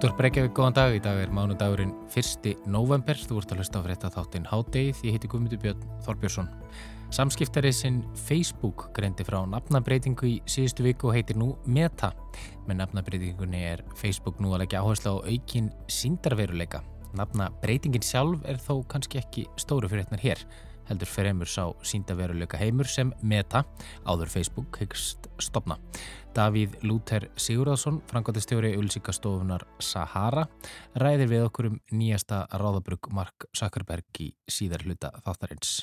Útvar Breykjavík, góðan dag. Í dag er mánudagurinn 1. november. Þú ert að hlusta á frétta þáttinn Hádegið. Ég heiti Guðmundur Björn Þorbjörnsson. Samskiptarið sinn Facebook greindi frá nafnabreitingu í síðustu viku og heitir nú Meta. Með nafnabreitingunni er Facebook nú að leggja áherslu á aukin síndarveruleika. Nafnabreitingin sjálf er þó kannski ekki stóru fyrir hérna hér heldur fremur sá síndaveruleika heimur sem Meta, áður Facebook, hyggst stopna. Davíð Lúter Sigurðarsson, frangotistjóri Ulsíkastofunar Sahara, ræðir við okkur um nýjasta ráðabrug Mark Zuckerberg í síðar hluta þáttarins.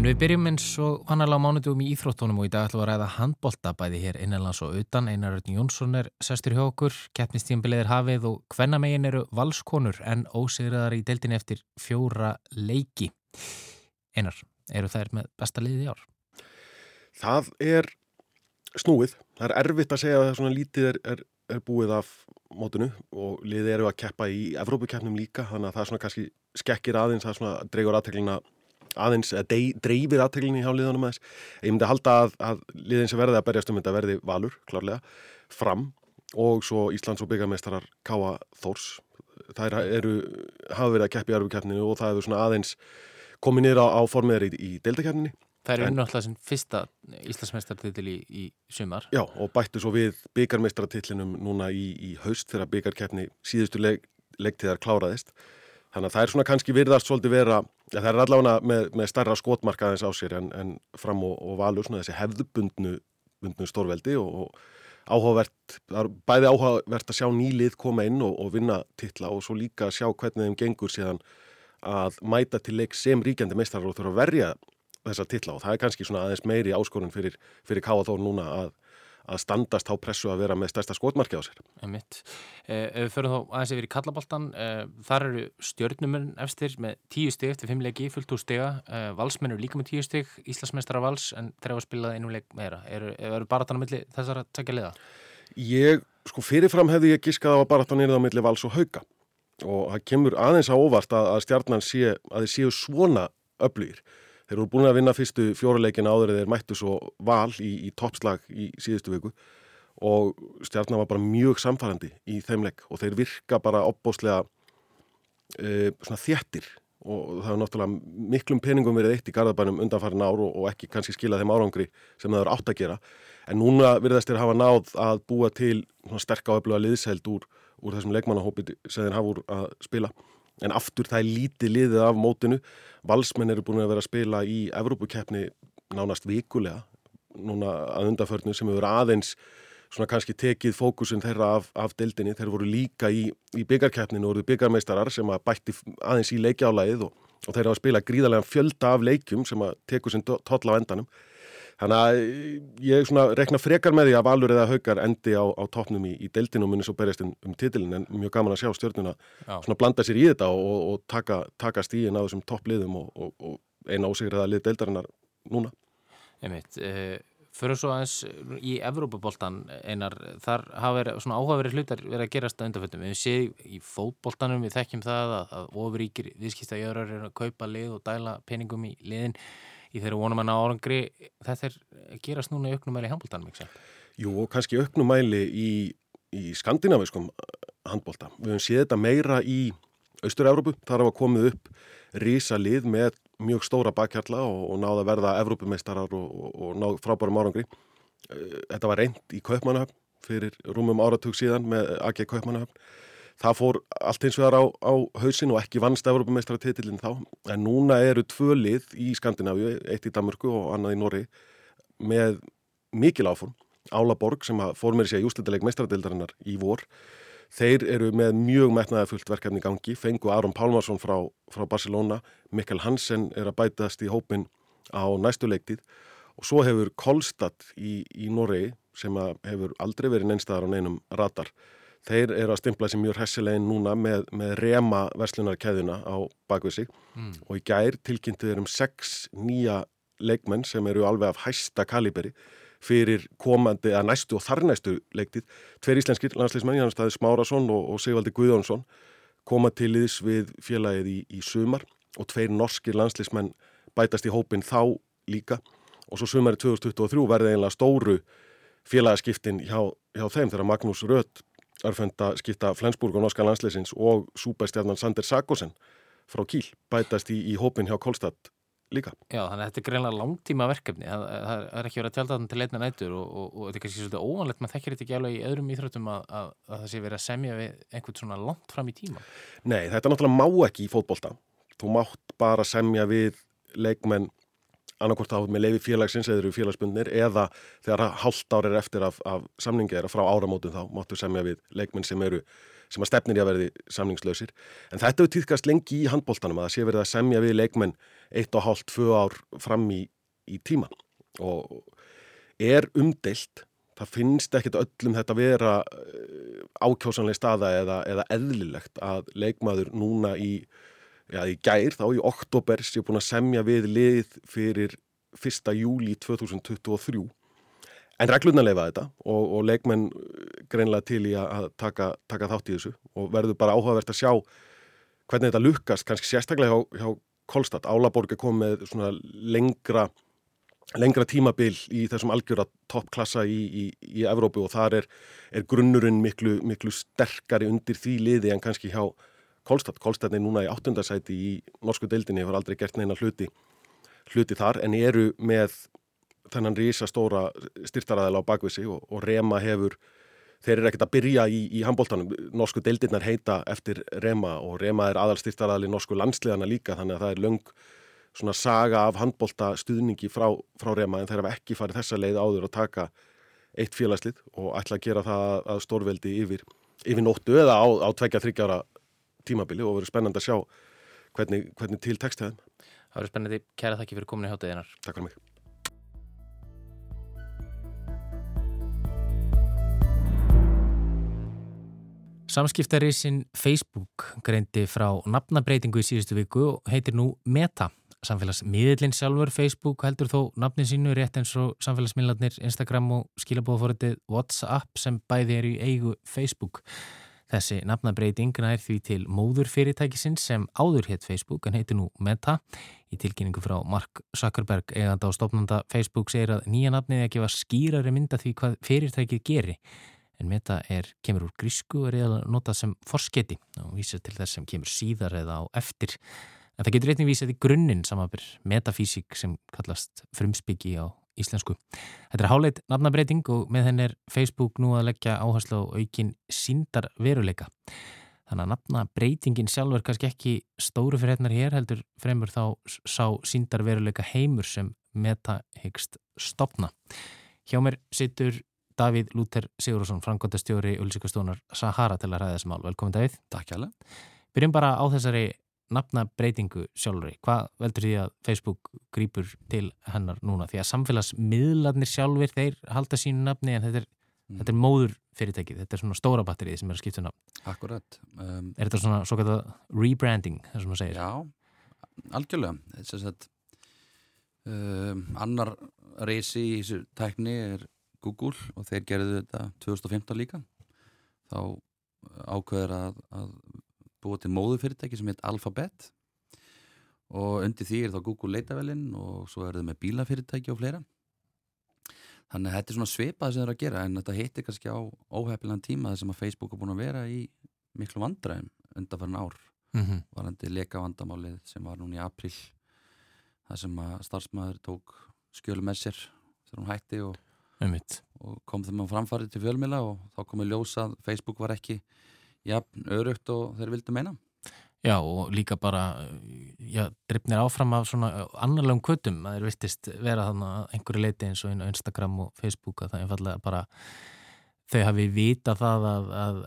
En við byrjum eins og vannalega mánudugum í Íþróttunum og í dag ætlum við að ræða handbolta bæði hér innanlands og utan. Einar Röttin Jónsson er sestur hjá okkur, keppnistímbilið er hafið og hvernamegin eru valskonur en ósigriðar í deildin eftir fjóra leiki. Einar, eru þær með besta liðið í ár? Það er snúið. Það er erfitt að segja að svona lítið er, er, er búið af mótunu og liðið eru að keppa í Evrópukeppnum líka þannig að það svona kannski skekkir aðeins að svona aðeins, eða dreifir aðteglinni hjá liðanum aðeins. Ég myndi halda að, að liðin sem verði að berjast um þetta verði valur, klárlega, fram og svo Íslands og byggarmeistarar Káa Þórs. Það eru, hafa verið að keppi í arfukeppninu og það hefur svona aðeins komið niður á, á formiðar í, í deildakeppninu. Það eru náttúrulega sem fyrsta Íslandsmeistartitil í, í sumar. Já, og bættu svo við byggarmeistaratilinum núna í, í haust þegar byggarkeppni síðustu leg, legtíðar kláraðist. Þannig að það er svona kannski virðast svolítið vera, ja, það er allavega með, með starra skotmarkaðins á sér en, en fram og, og valur svona þessi hefðubundnu stórveldi og, og áhugavert, er bæði áhugavert að sjá nýlið koma inn og, og vinna titla og svo líka að sjá hvernig þeim gengur síðan að mæta til leik sem ríkjandi meistarar og þurfa að verja þessa titla og það er kannski svona aðeins meiri áskorun fyrir, fyrir Káa Þór núna að að standast á pressu að vera með stærsta skotmarki á sér. Emitt. Eh, ef við förum þá aðeins yfir í kallaboltan, eh, þar eru stjórnumurinn efstir með tíu steg eftir fimmleiki, fullt úr stega, eh, valsmenn eru líka með tíu steg, Íslandsmeistara vals en þeir hafa spilað einum leik meira. Eru, eru baratan á milli þessar að tekja liða? Ég, sko fyrirfram hefði ég gískað á að baratan er á milli vals og hauga og það kemur aðeins á óvart að, að stjarnan sé að þið séu svona öflýr Þeir eru búin að vinna fyrstu fjóruleikin áður eða þeir mættu svo val í, í toppslag í síðustu viku. Og stjarnar var bara mjög samfærandi í þeimleik og þeir virka bara opbóslega e, svona þjættir og það er náttúrulega miklum peningum verið eitt í Garðabænum undanfærin ár og, og ekki kannski skila þeim árangri sem það eru átt að gera. En núna virðast þeir hafa náð að búa til sterk áöfluga liðsheld úr, úr þessum leikmannahópi sem þeir hafa úr að spila en aftur það er lítið liðið af mótinu. Valsmenn eru búin að vera að spila í Evrópukeppni nánast vikulega núna að undaförnu sem hefur aðeins svona kannski tekið fókusin þeirra af, af deildinni, þeir voru líka í, í byggarkeppninu og voru byggarmeistarar sem að bætti aðeins í leikjálaið og, og þeir hafa að spila gríðarlega fjölda af leikjum sem að teku sinn toll á endanum Þannig að ég svona rekna frekar með því að Valur eða Haukar endi á, á toppnum í, í deildinu og munir svo berjast um, um titilin en mjög gaman að sjá stjórnuna svona blanda sér í þetta og, og, og taka, taka stíðin á þessum toppliðum og, og eina ósigriða lið deildarinnar núna. Einmitt, eh, fyrir svo aðeins í Evrópaboltan einar, þar hafa verið svona áhugaverið hlutar verið að gerast að undarföldum. Við séum í fótboltanum, við þekkjum það að, að ofuríkir viðskiptajörar eru að kaupa lið og dæla peningum í liðin í þeirra vonum að ná árangri þetta er gerast núna í auknumæli í handbóltanum, ekki svo? Jú, og kannski auknumæli í, í skandinaviskum handbólta. Við höfum séð þetta meira í Austur-Európu, þar hafa komið upp rísa lið með mjög stóra bakkjarla og, og náða verða Evrópumeistarar og, og, og náð frábærum árangri. Eh, þetta var reynd í Kaupmannahöfn fyrir rúmum áratug síðan með AG Kaupmannahöfn Það fór allt eins og þar á, á hausin og ekki vannst Evropameistratitilinn þá. En núna eru tvö lið í Skandinavíu, eitt í Danmörku og annað í Norri, með mikil áform. Álaborg sem fór með sér jústöldileg meistratildarinnar í vor. Þeir eru með mjög metnaði fullt verkefni í gangi. Fengu Aron Pálmarsson frá, frá Barcelona. Mikkel Hansen er að bætast í hópin á næstu leiktið. Og svo hefur Kolstad í, í Norri sem hefur aldrei verið neinstæðar á neinum ratar þeir eru að stimpla sér mjög hessilegin núna með, með rema verslunarkæðuna á bakvið sig mm. og í gær tilkynntu þeir um sex nýja leikmenn sem eru alveg af hæsta kaliberi fyrir komandi, eða næstu og þarnæstu leiktið. Tver íslenskir landsleismenn, Jánus Staði Smárasson og, og Sigvaldi Guðjónsson koma til íðs við félagið í, í sumar og tveir norskir landsleismenn bætast í hópin þá líka og svo sumari 2023 verði einlega stóru félagaskiptin hjá, hjá þeim þegar Magnús Rött örfenda skipta Flensburg og norska landsleisins og súbæstjarnan Sander Sakosen frá Kíl bætast í, í hópin hjá Kolstad líka. Já, þannig að þetta er greinlega langtíma verkefni. Það, það er ekki verið að tjálta þannig til leitna nættur og, og, og þetta er kannski svolítið óvanlegt, maður þekkir þetta ekki alveg í öðrum íþröttum að, að, að það sé verið að semja við einhvern svona langt fram í tíma. Nei, þetta náttúrulega má ekki í fótbolta. Þú mátt bara semja við leikmenn annarkort á með leiði félagsins eða eru félagsbundnir eða þegar hálft ár er eftir af, af samningi að frá áramótum þá máttu semja við leikmenn sem eru sem að stefnir í að verði samningslausir. En þetta hefur týðkast lengi í handbóltanum að það sé verið að semja við leikmenn eitt og hálft, tvö ár fram í, í tíman og er umdelt það finnst ekkit öllum þetta vera eh, ákjósanlega staða eða, eða eðlilegt að leikmaður núna í já, í gær þá í oktober sé búin að semja við lið fyrir 1. júli 2023 en reglurna leifa þetta og, og leikmenn uh, greinlega til í að taka, taka þátt í þessu og verður bara áhugavert að sjá hvernig þetta lukkast, kannski sérstaklega hjá, hjá Kolstad, Álaborg er komið svona lengra lengra tímabil í þessum algjöra toppklassa í, í, í Evrópu og þar er, er grunnurinn miklu, miklu sterkari undir því liði en kannski hjá Kolstad. Kolstad er núna í áttundasæti í norsku deildinni, hefur aldrei gert neina hluti, hluti þar en eru með þennan rísastóra styrtaræðila á bakvisi og, og Rema hefur, þeir eru ekkert að byrja í, í handbóltanum. Norsku deildinnar heita eftir Rema og Rema er aðal styrtaræðili norsku landsliðana líka þannig að það er löng svona saga af handbólta stuðningi frá, frá Rema en þeir hafa ekki farið þessa leið áður að taka eitt félagslið og ætla að gera það að stórveldi yfir, yfir nóttu eða á, á tveikja þryggjára tímabili og verður spennand að sjá hvernig, hvernig til textaðum. Það verður spennandi. Kæra þakki fyrir komin í hátuðinar. Takk fyrir mig. Samskiptarísin Facebook greindi frá nafnabreitingu í síðustu viku og heitir nú Meta. Samfélagsmiðlinn sjálfur Facebook heldur þó nafnin sínu rétt eins og samfélagsmiðlarnir Instagram og skilabóðaforðið WhatsApp sem bæði er í eigu Facebook. Þessi nafnabreiting nær því til móður fyrirtækisins sem áður hétt Facebook en heiti nú Meta. Í tilkynningu frá Mark Zuckerberg eiganda á stopnanda Facebook segir að nýja nafnið að gefa skýrari mynda því hvað fyrirtækið geri. En Meta er, kemur úr grísku og er eða notað sem forsketi og vísir til þess sem kemur síðar eða á eftir. En það getur einnig vísað í grunninn samanbyr metafísík sem kallast frumspiki á íslensku. Þetta er háleit nafnabreiting og með henn er Facebook nú að leggja áherslu á aukin síndar veruleika. Þannig að nafnabreitingin sjálf er kannski ekki stóru fyrir hennar hér heldur fremur þá sá síndar veruleika heimur sem meta hegst stopna. Hjá mér situr Davíð Lúter Sigurðarsson, frangotastjóri Ulsíkastónar Sahara til að ræða þessi mál. Velkomin Davíð. Takk hjálpa. Byrjum bara á þessari nafnabreitingu sjálfur hvað veldur því að Facebook grýpur til hennar núna? Því að samfélagsmiðlarnir sjálfur þeir halda sínu nafni en þetta er, mm. þetta er móður fyrirtækið, þetta er svona stóra batterið sem er að skipta nafn. Akkurat um, Er þetta svona svo kallað rebranding þess að maður segir? Já, algjörlega. Er að um, annar reysi í þessu tækni er Google og þeir gerðu þetta 2015 líka. Þá ákveður að, að búið til móðufyrirtæki sem heit Alphabet. Og undir því er þá Google leitavelin og svo er það með bílafyrirtæki og fleira. Þannig að þetta er svona svipað sem það er að gera en þetta heitir kannski á óhefnilegan tíma þar sem að Facebook er búin að vera í miklu vandræðum undanfærin ár. Mm -hmm. varandi leka vandamálið sem var núna í april þar sem að starfsmæður tók skjölu með sér þegar hún hætti og, og kom þeim á framfarið til fjölmila og þá komið ljósa að Facebook var ekki jafn örugt og þeir vildu meina. Já og líka bara já, drifnir áfram af svona annarlegum kvötum að þeir vistist vera þannig að einhverju leiti eins og Instagram og Facebook að það einfallega bara þau hafi vita það að, að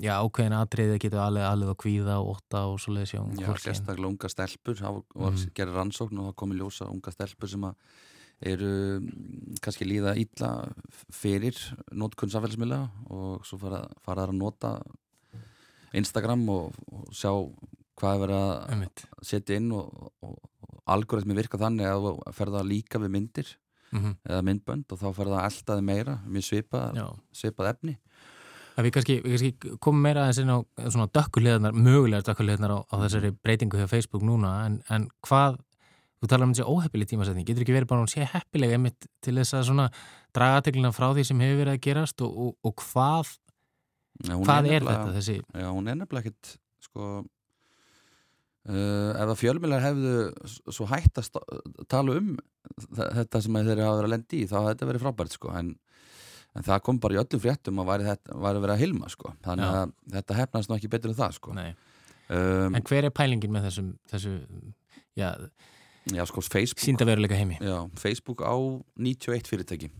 já ákveðin aðtriði getur alveg alveg að kvíða og óta og svo leiðis já. Já, sérstaklega unga stelpur og mm. gerir rannsókn og það komi ljósa unga stelpur sem að eru kannski líða ítla fyrir nótkunn samfélagsmiðla og svo fara, fara að nota Instagram og, og sjá hvað er verið að setja inn og, og, og algoritmi virka þannig að það ferða líka við myndir mm -hmm. eða myndbönd og þá ferða alltaði meira mjög svipað, svipað efni. Að Við kannski, kannski komum meira aðeins inn á svona dökkuleðnar, mögulegar dökkuleðnar á, á þessari breytingu hjá Facebook núna en, en hvað þú talar um þessi óheppileg tímasetning, getur ekki verið bara hún sé heppileg einmitt til þess að svona draga aðteglina frá því sem hefur verið að gerast og, og, og hvað, Já, hvað er, nefnilega- þetta þessi, Já, hún er nefnilega ekkit sko uh, ef að fjölmjölar hefðu svo hætt að tala um þe- þetta sem þeir hafa verið að lendi í þá hefði þetta verið frábært sko en, en það kom bara í öllum fréttum að væri, þetta, væri verið að hilma sko. Þannig Já. að þetta hefnast nú ekki betur en það sko. Um, en hver er pælingin með þessum, þessu, já, Já, sko Facebook. Síndaveruleika heimi? Já, Facebook á 91 fyrirtæki.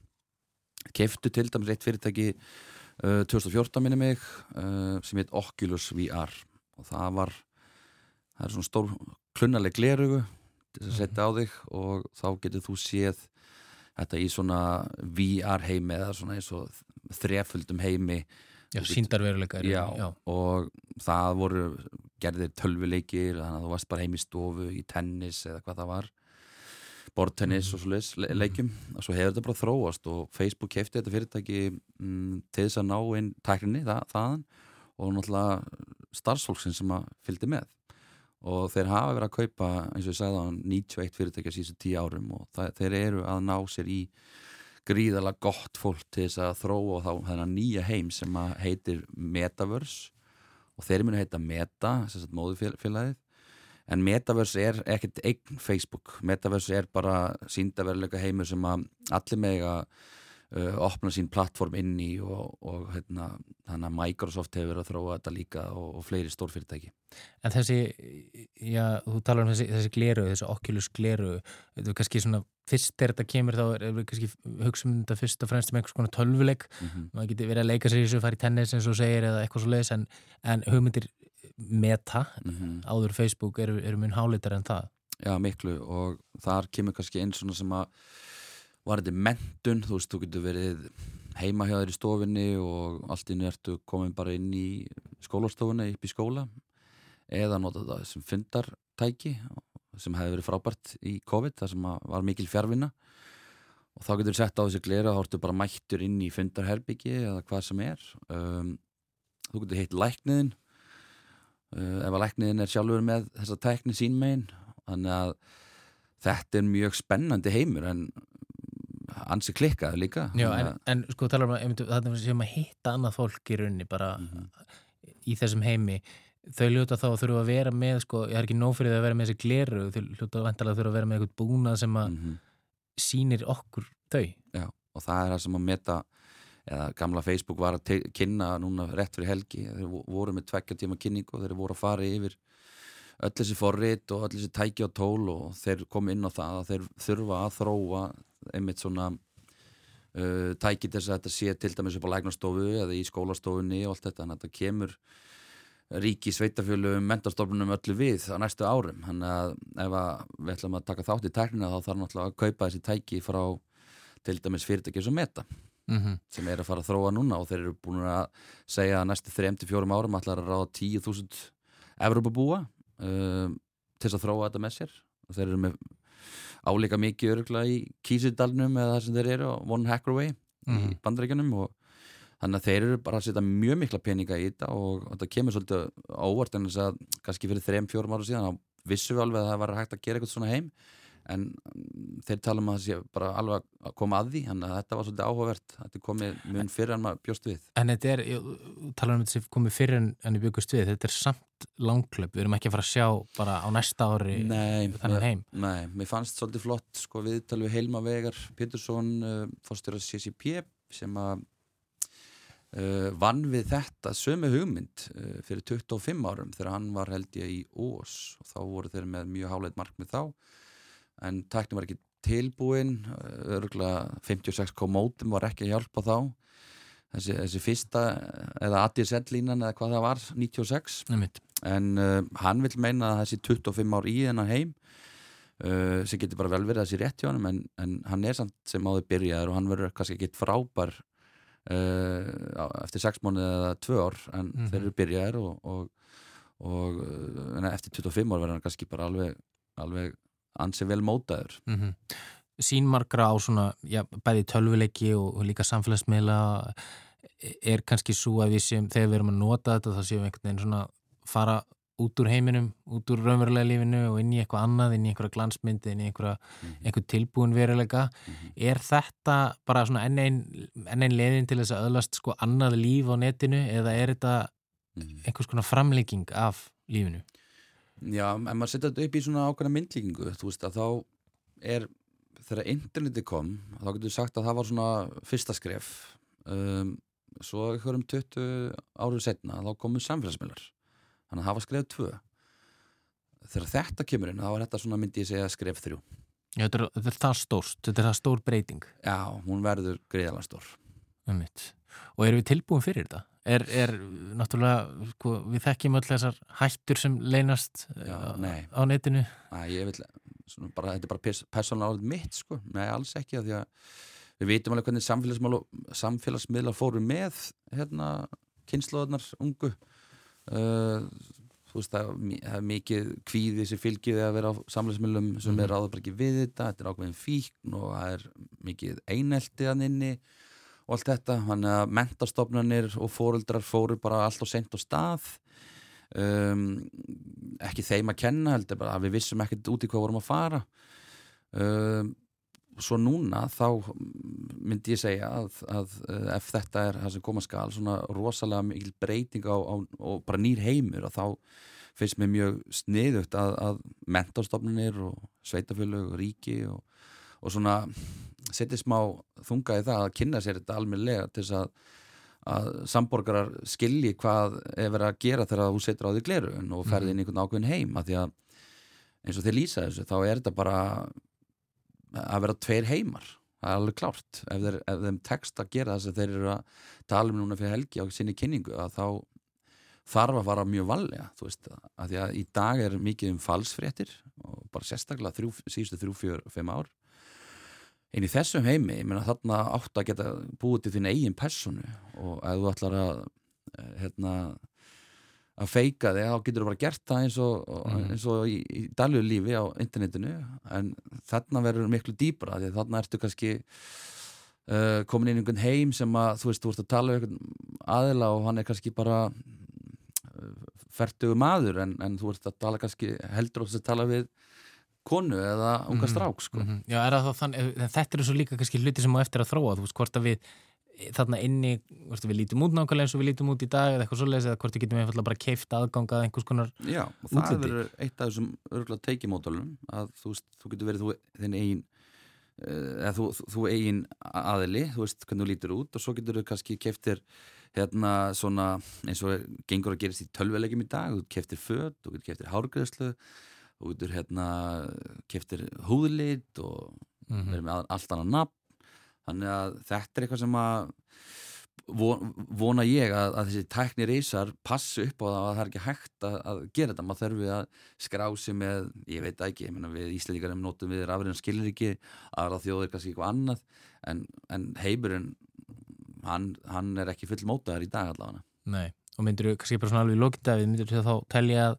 Keftu til dæmis eitt fyrirtæki uh, 2014 minni mig uh, sem heit Oculus VR og það var það er svona stór klunnaleg glerugu til að setja á þig og þá getur þú séð þetta í svona VR heimi eða svona eins og þreföldum heimi. Já, síndarveruleika. já, og það voru gerðir tölvuleikir þannig að þú varst bara heim í stofu í tennis eða hvað það var bortennis og svoleiðis le leikjum. Og svo hefur þetta bara þróast og Facebook kefti þetta fyrirtæki mm, til þess að ná inn tækninni það, þaðan og náttúrulega starfsfólksin sem að fylgdi með. Og þeir hafa verið að kaupa eins og ég sagði á 91 fyrirtæki á síðustu 10 árum og það, þeir eru að ná sér í gríðalega gott fólk til þess að þróa þá þennan nýja heim sem að heitir Metaverse og þeir munu heita Meta, þess að móðufélagið en Metaverse er ekkert eign Facebook, Metaverse er bara síndaveruleika heimur sem að allir með að uh, opna sín plattform inn í og, og hérna, þannig að Microsoft hefur verið að þróa þetta líka og, og fleiri stórfyrirtæki. En þessi, já, þú talar um þessi, þessi gleru, þessi Oculus gleru, þetta er kannski svona, fyrst þegar þetta kemur þá er, er við kannski hugsa um þetta fyrst og fremst um einhvers konar tölvuleik, mm -hmm. maður getur verið að leika sér í þessu, fara í tennis eins og segir eða eitthvað svo leiðis, en, en hugmyndir meta, áður Facebook, eru, eru mun hálitar en það. Já, miklu. Og þar kemur kannski einn svona sem að var þetta mentun, þú veist, þú getur verið heima hjá þér í stofinni og allt inn ertu komin bara inn í skólastofunni upp í skóla eða nota þetta sem fundartæki sem hefði verið frábært í COVID þar sem var mikil fjárvinna og þá getur sett á þessi glera þá ertu bara mættur inn í fundarherbyggi eða hvað sem er. Um, þú getur hitt lækniðin uh, ef að lækniðin er sjálfur með þessa tækni sín megin. Þannig að þetta er mjög spennandi heimur en ansi klikkað líka Já, en, en sko talar um að þetta sem að hitta annað fólk í rauninni bara Mhm. í þessum heimi þau ljóta þá að þurfa að vera með sko, ég er ekki það að vera með þessi gleru þau ljóta að þurfa að vera með eitthvað búnað sem að Mhm. sýnir okkur þau Já, og það er það sem að meta eða gamla Facebook var að kynna núna rétt fyrir helgi, þeir vo- voru með tvekja tíma kynningu og þeir voru að fara yfir öll þessi forrit og öll þessi tæki og tól og þeir komu inn á það að þeir þurfa að þróa einmitt svona uh, tæki til þess að þetta sé til dæmis upp á læknastofu eða í skólastofunni og allt þetta, en þetta kemur ríki, sveitafjölum, mentarstofnunum öllu við á næstu árum þannig að ef að við ætlum að taka þátt í tæknina þá þarf náttúrulega að kaupa þessi tæki frá til dæmis fyrirtæki sem Meta mm -hmm. sem er að fara að þróa núna og þeir eru búin að segja að næstu 3-4 árum ætlar að ráða 10.000 Evropabúa um, til þess að þróa þetta með sér og þeir eru með álíka mikið örugla í Kísildalnum eða það sem þeir eru One Hacker Way í Mhm. bandaríkjunum og þannig að þeir eru bara að setja mjög mikla peninga í þetta og þetta kemur svolítið óvart en þess að kannski fyrir 3-4 ára síðan þá vissum við alveg að það var hægt að gera eitthvað svona heim en mm, þeir tala um að það sé bara alveg að koma að því þannig að þetta var svolítið áhugavert. Þetta er komið mun fyrir en maður bjóst við. En þetta er, ég tala um þetta sem komið fyrir en, en ég byggust við, þetta er samt langklöp, við erum ekki að fara að sjá bara á næsta ári Nei, þennan heim. Nei, mér fannst svolítið flott sko viðtal við Heilma Vegar Pétursson uh, fórstjóra CCP sem að uh, vann við þetta sömu hugmynd uh, fyrir 25 árum þegar hann var held ég í Ós og þá voru þeir með mjög háleit markmið þá en tækni var ekki tilbúin uh, örgulega 56 komótum var ekki að hjálpa þá þessi, þessi fyrsta eða ADSL línan eða hvað það var 96 Einmitt. en uh, hann vil meina að þessi 25 ár í þennan heim uh, sem getur bara vel verið þessi rétt hjá hann en, en hann er samt sem áður byrjaður og hann verður kannski ekki frábær uh, eftir 6 mánuði eða 2 ár en Mhm. þeir eru byrjaður og, og, og eftir 25 ár verður hann kannski bara alveg, alveg ansi vel mótaður Mm Sýnmarkra á svona, já, bæði tölvuleiki og, og líka samfélagsmiðla er kannski svo að við séum, þegar við erum að nota þetta þá séum við einhvern veginn svona fara út úr heiminum, út úr raunverulega lífinu og inn í eitthvað annað, inn í einhverja glansmyndi, inn í einhverja, Mhm. einhver tilbúin veruleika. Mhm. Er þetta bara svona enn einn ein leiðin til þess að öðlast sko annað líf á netinu eða er þetta Mhm. einhvers konar framlegging af lífinu? Já, ef maður setja þetta upp í svona ákveðna myndlíkingu, þú veist að þá er, þegar interneti kom, þá getur við sagt að það var svona fyrsta skref. Um, svo ykkur um 20 árið setna, þá komu samfélagsmiðlar. Þannig að það var skref 2. Þegar þetta kemur inn, þá var þetta svona myndi ég segja skref 3. Já, þetta, er, þetta er það stórt, þetta er það stór breyting Já, hún verður greiðalega stór. um mitt. Og erum við tilbúin fyrir þetta? Er, er náttúrulega, sko, við þekkjum öll þessar hættur sem leynast Já, á, nei. á netinu. Æ, ég vil, svona bara, þetta er bara pers persónulega árið mitt, sko. Nei, alls ekki, því að við vitum alveg hvernig samfélagsmiðlar, samfélagsmiðlar fóru með, hérna, kynnslóðarnar ungu. Uh, þú veist, það er mikið kvíði sem fylgið að vera á samfélagsmiðlum sem Mhm. er áður bara ekki við þetta, þetta er ákveðin fíkn og það er mikið einelti að inni og allt þetta, þannig að mentastofnanir og fóruldrar fóru bara allt og sent á stað. Um, ekki þeim að kenna heldur bara að við vissum ekkert út í hvað vorum að fara. Um, svo núna þá myndi ég segja að, að uh, ef þetta er það sem koma skal svona rosalega mikil breyting á, á og bara nýr heimur og þá finnst mér mjög sniðugt að, að mentarstofnunir og sveitafélög og ríki og, og svona setja smá þunga í það að kynna sér þetta almennilega til þess að að samborgarar skilji hvað er verið að gera þegar þú setur á því gleru og ferði inn í einhvern ákveðin heim að því að eins og þeir lýsa þessu þá er þetta bara að vera tveir heimar það er alveg klárt. Ef, þeir, ef þeim tekst að gera þess að þeir eru að tala um núna fyrir helgi á sinni kynningu að þá þarf að fara mjög vallega þú veist að því að í dag er mikið um falsfréttir og bara sérstaklega þrjú, síðustu þrjú, fjör, fimm ár en í þessum heimi, ég meina þarna átt að geta búið til þín eigin personu og ef þú ætlar að eh, hérna að feika þig, þá getur þú bara gert það eins og, Mhm. eins og í, í daglegu lífi á internetinu en þarna verður miklu dýbra því þarna ertu kannski uh, komin inn í einhvern heim sem að þú veist, þú ert að tala um einhvern aðila og hann er kannski bara uh, fertugu maður en, en þú ert að tala kannski heldur og þess að tala við konu eða unga Mhm, strák sko. mhm. Já, er það en þetta eru svo líka kannski hluti sem á eftir að þróa, þú veist, hvort að við þarna inni, að við lítum út nákvæmlega eins og við lítum út í dag eða eitthvað svoleiðis eða hvort við getum einfallega bara keift aðgangað einhvers konar Já, og það Útliti. verður eitt af þessum örgulega teikimódalum að þú, veist, þú getur verið þú, þinn eigin uh, eða þú, þú, eigin aðili, þú veist hvernig þú lítur út og svo getur þú kannski keftir hérna svona eins og er- gengur að gerist í tölvulegjum í dag þú keftir föt, þú keftir hárgreðslu þú getur hérna keftir húðlit og mm verið með allt annað nafn. Þannig að þetta er eitthvað sem að von- vona ég að, að þessi tækni reysar passi upp á það að það er ekki hægt að, að gera þetta, maður þarf við að skrá sig með, ég veit ekki ég meina, við Íslandíkarum notum við rafriðan skilur ekki aðra þjóðir kannski eitthvað annað en, en heimurinn hann, hann er ekki full mótaðar í dag allavega. Nei, og myndir þú kannski bara svona alveg í lókindafið, myndir þú þá telja að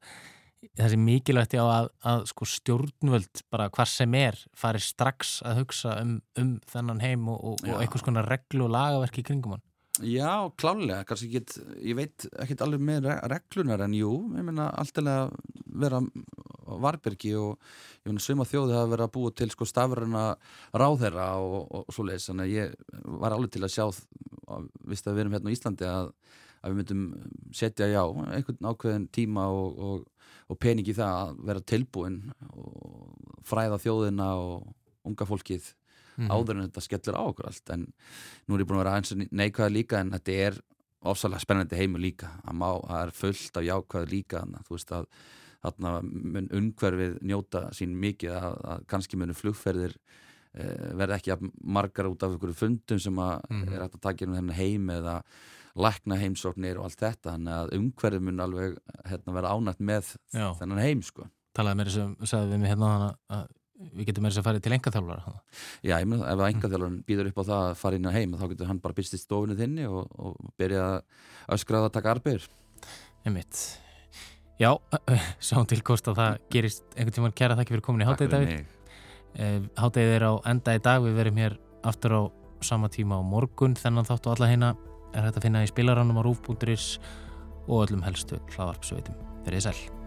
það sé mikilvægt já að, að sko stjórnvöld bara hvar sem er fari strax að hugsa um, um þennan heim og, og, og einhvers konar reglu og lagaverki í kringum hann. Já, klálega, kannski get, ég veit ekkert alveg með re- reglunar en jú, ég meina alltaf vera á varbergi og ég meina svima þjóði að búa til sko stafræna ráðherra og, og, og svo leiðis, þannig að ég var alveg til að sjá, vist að við erum hérna á Íslandi að, að við myndum setja já, einhvern ákveðin tíma og, og, og pening í það að vera tilbúin og fræða þjóðina og unga fólkið Mhm. áður en þetta skellur á okkur allt en nú er ég búin að vera aðeins neikvæða líka en þetta er ofsalega spennandi heimur líka það, má, það er fullt af jákvæða líka þannig, þú veist að þarna mun umhverfið njóta sín mikið að, að kannski munu flugferðir eh, verða ekki að margar út af einhverju fundum sem að Mhm. er hægt að taka inn þennan heim eða lækna heimsóknir og allt þetta þannig að umhverfið mun alveg hérna, vera ánætt með Já. þennan heim sko Talaði mér sem sagði við mig hérna að við getum mér þess að fara til engaþjálfara. Já, ég meina, ef að engaþjálfarinn býður upp á það að fara inn á heim þá getur hann bara byrst í stofinu þinni og, og byrja að öskraða að taka arbeir Einmitt. Já, sjáum til hvort að það gerist einhvern tímann kæra þakki fyrir komin í hátæði Davíð. Hátæðið er á enda í dag, við verum hér aftur á sama tíma á morgun, þennan þátt og alla hérna er hægt að finna í spilarannum á rúf.is og öllum helstu hlaðvarpsveitum. Verðið sæl.